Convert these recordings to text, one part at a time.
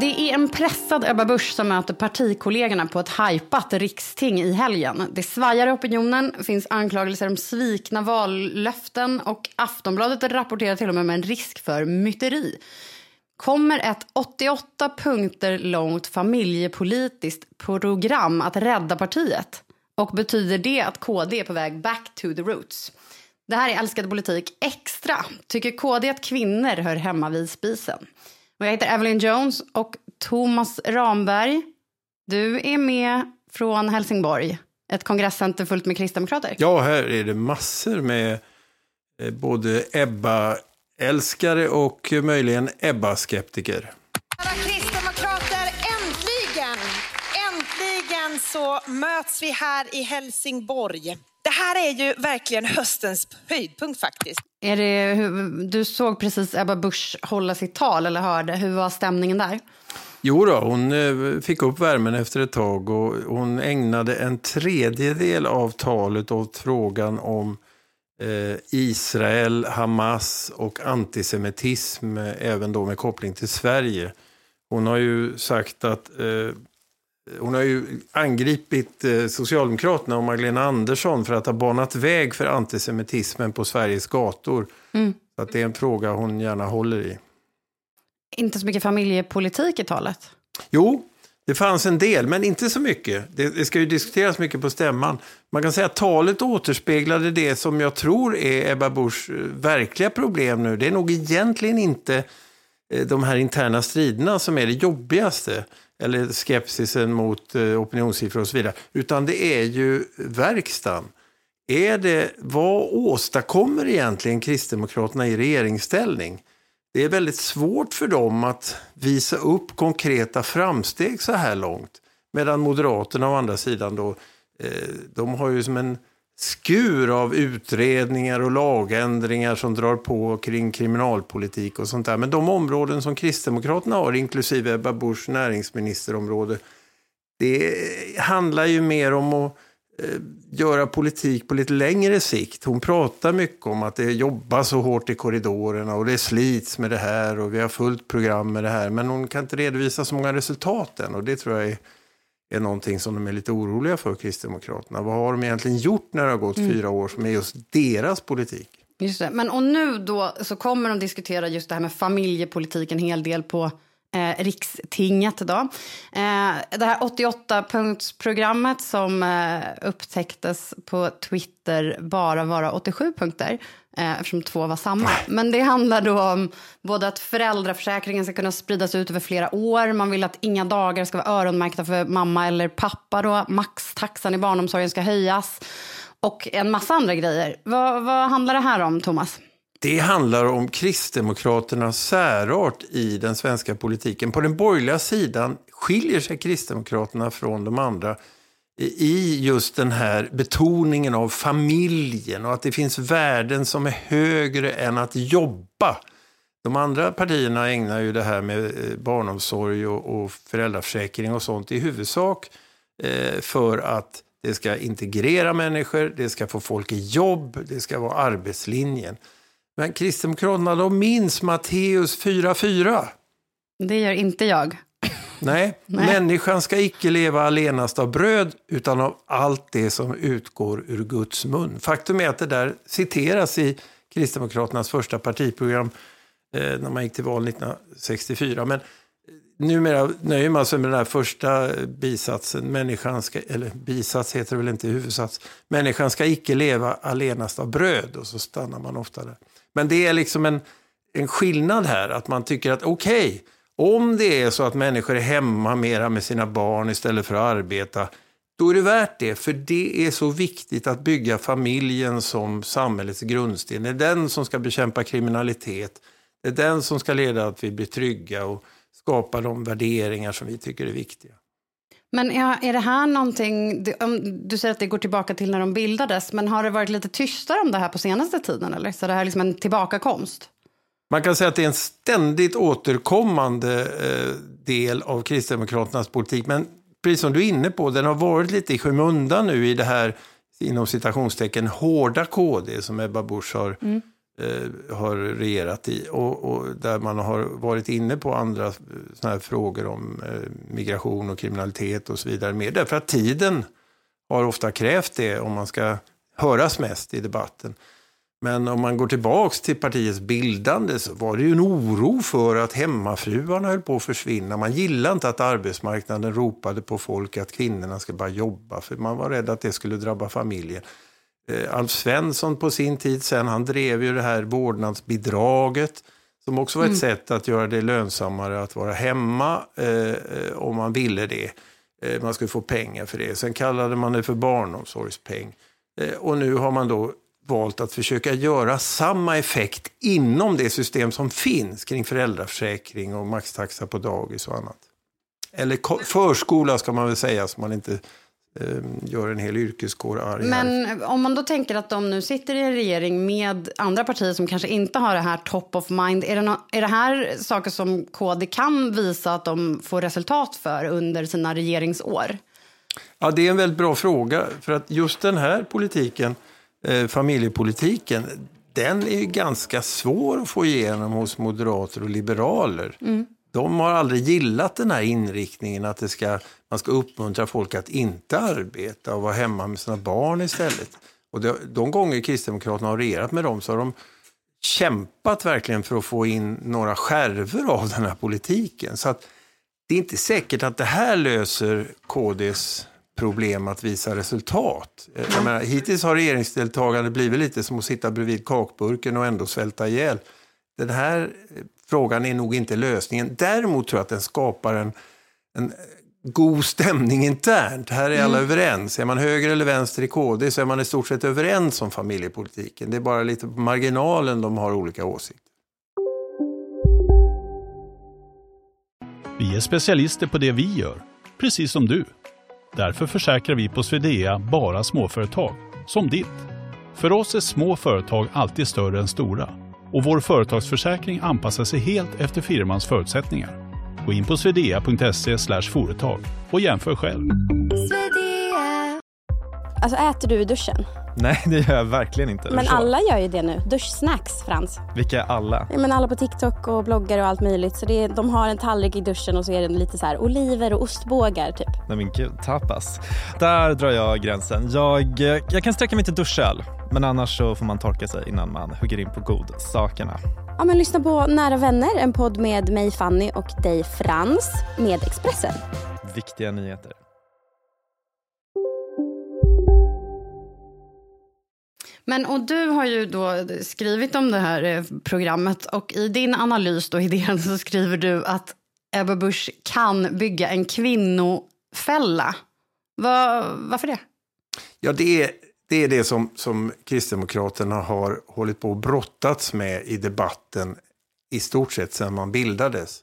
Det är en pressad Ebba Busch som möter partikollegorna på ett hajpat riksting i helgen. Det svajar i opinionen, finns anklagelser om svikna vallöften och Aftonbladet rapporterar till och med om en risk för myteri. Kommer ett 88 punkter långt familjepolitiskt program att rädda partiet? Och betyder det att KD är på väg back to the roots? Det här är Älskade politik extra. Tycker KD att kvinnor hör hemma vid spisen? Och jag heter Evelyn Jones och Thomas Ramberg. Du är med från Helsingborg, ett kongresscenter fullt med kristdemokrater. Ja, här är det massor med eh, både Ebba-älskare och möjligen Ebba-skeptiker. Kristdemokrater, äntligen! Äntligen så möts vi här i Helsingborg. Det här är ju verkligen höstens höjdpunkt faktiskt. Är det, du såg precis Ebba Busch hålla sitt tal, eller hörde. Hur var stämningen där? Jo då, hon eh, fick upp värmen efter ett tag och hon ägnade en tredjedel av talet åt frågan om eh, Israel, Hamas och antisemitism, även då med koppling till Sverige. Hon har ju sagt att eh, hon har ju angripit Socialdemokraterna och Magdalena Andersson för att ha banat väg för antisemitismen på Sveriges gator. Mm. Så att det är en fråga hon gärna håller i. Inte så mycket familjepolitik i talet? Jo, det fanns en del, men inte så mycket. Det, det, ska ju diskuteras mycket på stämman. Man kan säga att talet återspeglade det som jag tror är Ebba Buschs verkliga problem nu. Det är nog egentligen inte de här interna striderna som är det jobbigaste eller skepsisen mot eh, opinionssiffror och så vidare. Utan det är ju verkstaden. Är det, vad åstadkommer egentligen Kristdemokraterna i regeringsställning? Det är väldigt svårt för dem att visa upp konkreta framsteg så här långt. Medan Moderaterna å andra sidan då, eh, de har ju som en skur av utredningar och lagändringar som drar på kring kriminalpolitik och sånt där. Men de områden som Kristdemokraterna har, inklusive Ebba Buschs näringsministerområde, det handlar ju mer om att eh, göra politik på lite längre sikt. Hon pratar mycket om att det jobbas så hårt i korridorerna och det slits med det här och vi har fullt program med det här. Men hon kan inte redovisa så många resultat än och det tror jag är är någonting som de är lite oroliga för, Kristdemokraterna. Vad har de egentligen gjort när det har gått mm. fyra år som är just deras politik? Just det. Men och nu då så kommer de diskutera just det här med familjepolitik en hel del på eh, Rikstinget. Då. Eh, det här 88-punktsprogrammet som eh, upptäcktes på Twitter bara vara 87 punkter eh, eftersom två var samma. Men det handlar då om både att föräldraförsäkringen ska kunna spridas ut över flera år. Man vill att inga dagar ska vara öronmärkta för mamma eller pappa. Då. Maxtaxan i barnomsorgen ska höjas och en massa andra grejer. Vad, vad handlar det här om, Thomas? Det handlar om Kristdemokraternas särart i den svenska politiken. På den borgerliga sidan skiljer sig Kristdemokraterna från de andra i just den här betoningen av familjen och att det finns värden som är högre än att jobba. De andra partierna ägnar ju det här med eh, barnomsorg och, och föräldraförsäkring och sånt i huvudsak eh, för att det ska integrera människor, det ska få folk i jobb, det ska vara arbetslinjen. Men Kristdemokraterna, de minns Matteus 4.4. Det gör inte jag. Nej, Nej, människan ska icke leva allenast av bröd utan av allt det som utgår ur Guds mun. Faktum är att det där citeras i Kristdemokraternas första partiprogram eh, när man gick till val 1964. Men numera nöjer man sig med den här första bisatsen. Människan ska, eller bisats heter det väl inte huvudsats. Människan ska icke leva allenast av bröd. Och så stannar man ofta där. Men det är liksom en, en skillnad här. Att man tycker att okej, okay, om det är så att människor är hemma mera med sina barn istället för att arbeta, då är det värt det. För det är så viktigt att bygga familjen som samhällets grundsten. Det är den som ska bekämpa kriminalitet. Det är den som ska leda till att vi blir trygga och skapa de värderingar som vi tycker är viktiga. Men är det här någonting, du säger att det går tillbaka till när de bildades, men har det varit lite tystare om det här på senaste tiden? Eller? Så det här är liksom en tillbakakomst? Man kan säga att det är en ständigt återkommande eh, del av Kristdemokraternas politik. Men precis som du är inne på, den har varit lite i skymundan nu i det här inom citationstecken hårda KD som Ebba Busch har mm eh, har regerat i och, och, där man har varit inne på andra eh, såna här frågor om eh, migration och kriminalitet och så vidare. Mer. Därför att tiden har ofta krävt det om man ska höras mest i debatten. Men om man går tillbaks till partiets bildande så var det ju en oro för att hemmafruarna höll på att försvinna. Man gillade inte att arbetsmarknaden ropade på folk att kvinnorna ska bara jobba för man var rädd att det skulle drabba familjen. Eh, Alf Svensson på sin tid sen, han drev ju det här vårdnadsbidraget som också var ett mm. sätt att göra det lönsammare att vara hemma eh, om man ville det. Eh, man skulle få pengar för det. Sen kallade man det för barnomsorgspeng. Eh, och nu har man då valt att försöka göra samma effekt inom det system som finns kring föräldraförsäkring och maxtaxa på dagis och annat. Eller förskola ska man väl säga, så man inte gör en hel yrkeskår arg. Men här. om man då tänker att de nu sitter i en regering med andra partier som kanske inte har det här top of mind. Är det, no är det här saker som KD kan visa att de får resultat för under sina regeringsår? Ja, det är en väldigt bra fråga. För att just den här politiken Eh, familjepolitiken, den är ganska svår att få igenom hos moderater och liberaler. Mm. De har aldrig gillat den här inriktningen att det ska, man ska uppmuntra folk att inte arbeta och vara hemma med sina barn istället. Och det, de gånger Kristdemokraterna har regerat med dem så har de kämpat verkligen för att få in några skärvor av den här politiken. Så att det är inte säkert att det här löser KDs problem att visa resultat. Jag menar, hittills har regeringsdeltagande blivit lite som att sitta bredvid kakburken och ändå svälta ihjäl. Den här frågan är nog inte lösningen. Däremot tror jag att den skapar en, en god stämning internt. Här är alla mm. överens. Är man höger eller vänster i KD så är man i stort sett överens om familjepolitiken. Det är bara lite på marginalen de har olika åsikter. Vi är specialister på det vi gör, precis som du. Därför försäkrar vi på Swedea bara småföretag, som ditt. För oss är små företag alltid större än stora och vår företagsförsäkring anpassar sig helt efter firmans förutsättningar. Gå in på swedea.se företag och jämför själv. Alltså äter du i duschen? Nej, det gör jag verkligen inte. Men alla gör ju det nu. Duschsnacks, Frans. Vilka alla? Ja, men alla på TikTok och bloggar och allt möjligt. Så det är, de har en tallrik i duschen och så är det lite så här oliver och ostbågar typ. Nej men gud, tapas. Där drar jag gränsen. Jag, jag kan sträcka mig till duschöl. Men annars så får man torka sig innan man hugger in på godsakerna. Ja, men lyssna på Nära vänner, en podd med mig Fanny och dig Frans med Expressen. Viktiga nyheter. Men och du har ju då skrivit om det här eh, programmet och i din analys då idén så skriver du att Ebba Busch kan bygga en kvinnofälla. Var, varför det? Ja, det är det, är det som, som Kristdemokraterna har hållit på och brottats med i debatten i stort sett sedan man bildades.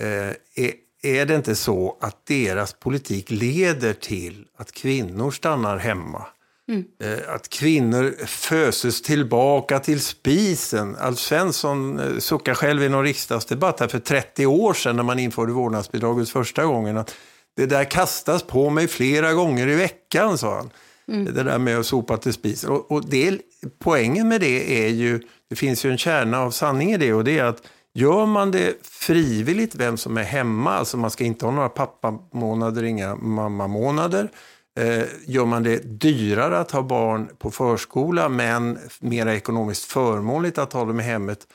Eh, är, är det inte så att deras politik leder till att kvinnor stannar hemma? Mm. Att kvinnor föses tillbaka till spisen. Alf Svensson eh, suckar själv i någon riksdagsdebatt här för 30 år sedan när man införde vårdnadsbidraget första gången. Att det där kastas på mig flera gånger i veckan, sa han. Mm. Det där med att sopa till spisen. Och, och det, poängen med det är ju, det finns ju en kärna av sanning i det och det är att Gör man det frivilligt, vem som är hemma, alltså man ska inte ha några pappamånader, inga mammamånader, Eh, gör man det dyrare att ha barn på förskola men mer ekonomiskt förmånligt att ha dem i hemmet,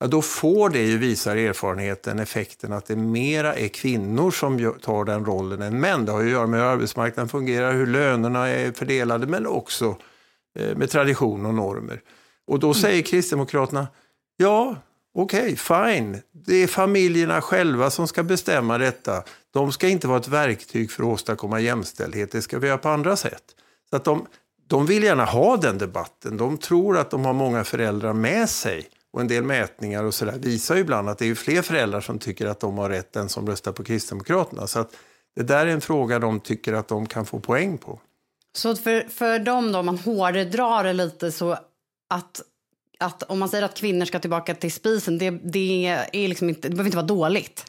ja, då får det ju, visar erfarenheten, effekten att det mera är kvinnor som tar den rollen än män. Det har ju att göra med hur arbetsmarknaden fungerar, hur lönerna är fördelade men också eh, med tradition och normer. Och då säger Kristdemokraterna, ja, Okej, okay, fine. Det är familjerna själva som ska bestämma detta. De ska inte vara ett verktyg för att åstadkomma jämställdhet. Det ska vi göra på andra sätt. Så att de, de vill gärna ha den debatten. De tror att de har många föräldrar med sig. Och en del mätningar och sådär visar ju ibland att det är fler föräldrar som tycker att de har rätt än som röstar på Kristdemokraterna. Så att det där är en fråga de tycker att de kan få poäng på. Så för, för dem då, om man hårdrar det lite så att att om man säger att kvinnor ska tillbaka till spisen, det, det, är liksom inte, det behöver inte vara dåligt.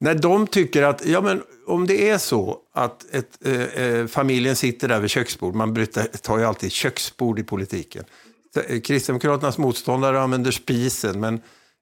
Nej, de tycker att ja, men om det är så att ett, eh, eh familjen sitter där vid köksbord, man bryter, tar ju alltid köksbord i politiken. Kristdemokraternas motståndare använder spisen, men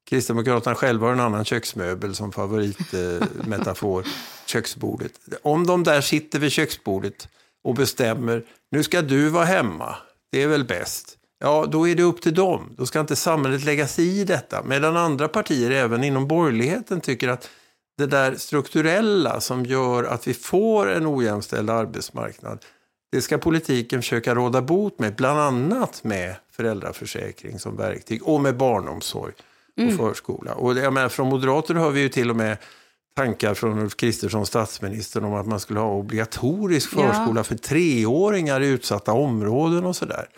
Kristdemokraterna själva har en annan köksmöbel som favoritmetafor, köksbordet. Om de där sitter vid köksbordet och bestämmer, nu ska du vara hemma, det är väl bäst. Ja, då är det upp till dem. Då ska inte samhället lägga sig i detta. Medan andra partier, även inom borgerligheten, tycker att det där strukturella som gör att vi får en ojämställd arbetsmarknad, det ska politiken försöka råda bot med, bland annat med föräldraförsäkring som verktyg och med barnomsorg och mm. förskola. Och jag menar, från moderater har vi ju till och med tankar från Ulf Kristersson, statsministern, om att man skulle ha obligatorisk förskola ja. för treåringar i utsatta områden och sådär.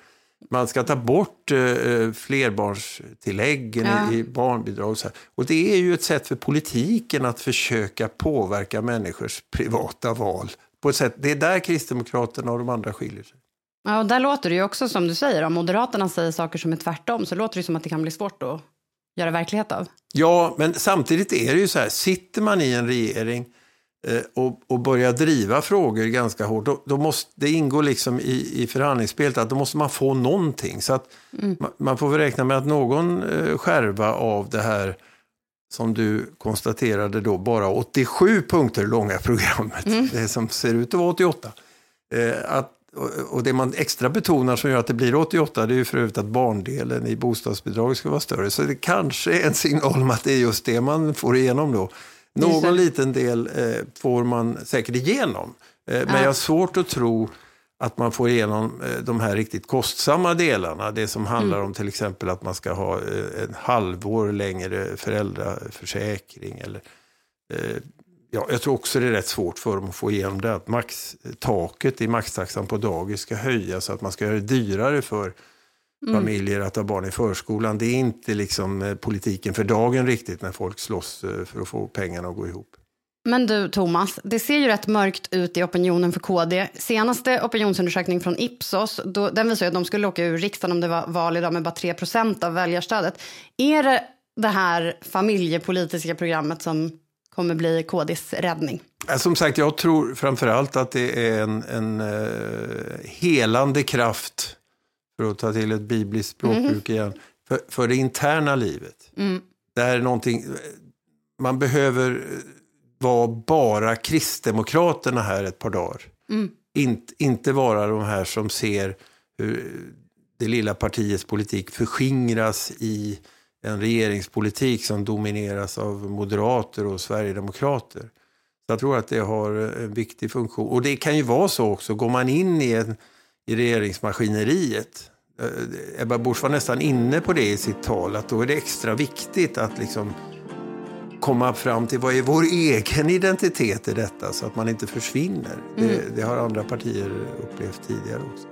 Man ska ta bort eh, eh flerbarnstilläggen ja. i, barnbidrag. Och, så här. och det är ju ett sätt för politiken att försöka påverka människors privata val. På ett sätt, det är där Kristdemokraterna och de andra skiljer sig. Ja, och där låter det ju också som du säger, om Moderaterna säger saker som är tvärtom så låter det som att det kan bli svårt att göra verklighet av. Ja, men samtidigt är det ju så här, sitter man i en regering eh, och, och börjar driva frågor ganska hårt, då, då måste det ingå liksom i, i förhandlingsspelet att då måste man få någonting. Så att mm. man, man, får väl räkna med att någon eh, skärva av det här som du konstaterade då, bara 87 punkter långa programmet, mm. det som ser ut att vara 88. Eh, att och det man extra betonar som gör att det blir 88 det är ju för övrigt att barndelen i bostadsbidraget ska vara större. Så det kanske är en signal om att det är just det man får igenom då. Någon liten del eh, får man säkert igenom. Eh, men jag har svårt att tro att man får igenom eh, de här riktigt kostsamma delarna. Det som handlar mm. om till exempel att man ska ha eh, en halvår längre föräldraförsäkring. Eller, eh, ja, jag tror också det är rätt svårt för dem att få igenom det. Att max, taket i maxtaxan på dagis ska höjas så att man ska göra det dyrare för mm. familjer att ha barn i förskolan. Det är inte liksom politiken för dagen riktigt när folk slåss för att få pengarna att gå ihop. Men du Thomas, det ser ju rätt mörkt ut i opinionen för KD. Senaste opinionsundersökning från Ipsos, då, den visar att de skulle åka ur riksdagen om det var val idag med bara 3% av väljarstödet. Är det det här familjepolitiska programmet som kommer bli KDs räddning? Som sagt, jag tror framförallt att det är en, en uh, helande kraft, för att ta till ett bibliskt språkbruk mm. igen, för, för det interna livet. Mm. Det är någonting, man behöver vara bara Kristdemokraterna här ett par dagar. Mm. In, inte vara de här som ser hur det lilla partiets politik förskingras i en regeringspolitik som domineras av moderater och sverigedemokrater. Så jag tror att det har en viktig funktion. Och det kan ju vara så också, går man in i, en, i regeringsmaskineriet eh, Ebba Busch var nästan inne på det i sitt tal, att då är det extra viktigt att liksom komma fram till vad är vår egen identitet i detta så att man inte försvinner. Mm. Det, det, har andra partier upplevt tidigare också.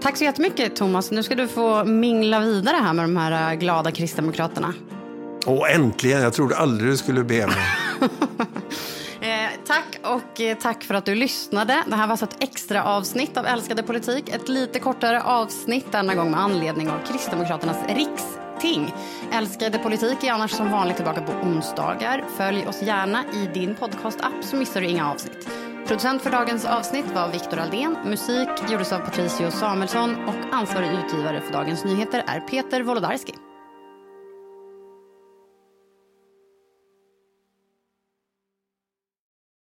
Tack så jättemycket Thomas. Nu ska du få mingla vidare här med de här äh, glada kristdemokraterna. Åh, äntligen! Jag trodde aldrig du skulle be mig. eh, tack och eh, tack för att du lyssnade. Det här var alltså ett extra avsnitt av Älskade politik. Ett lite kortare avsnitt denna gång med anledning av Kristdemokraternas riksting. Älskade politik är annars som vanligt tillbaka på onsdagar. Följ oss gärna i din podcastapp så missar du inga avsnitt. Producent för dagens avsnitt var Viktor Aldén. Musik gjordes av Patricio Samuelsson och ansvarig utgivare för Dagens Nyheter är Peter Wolodarski.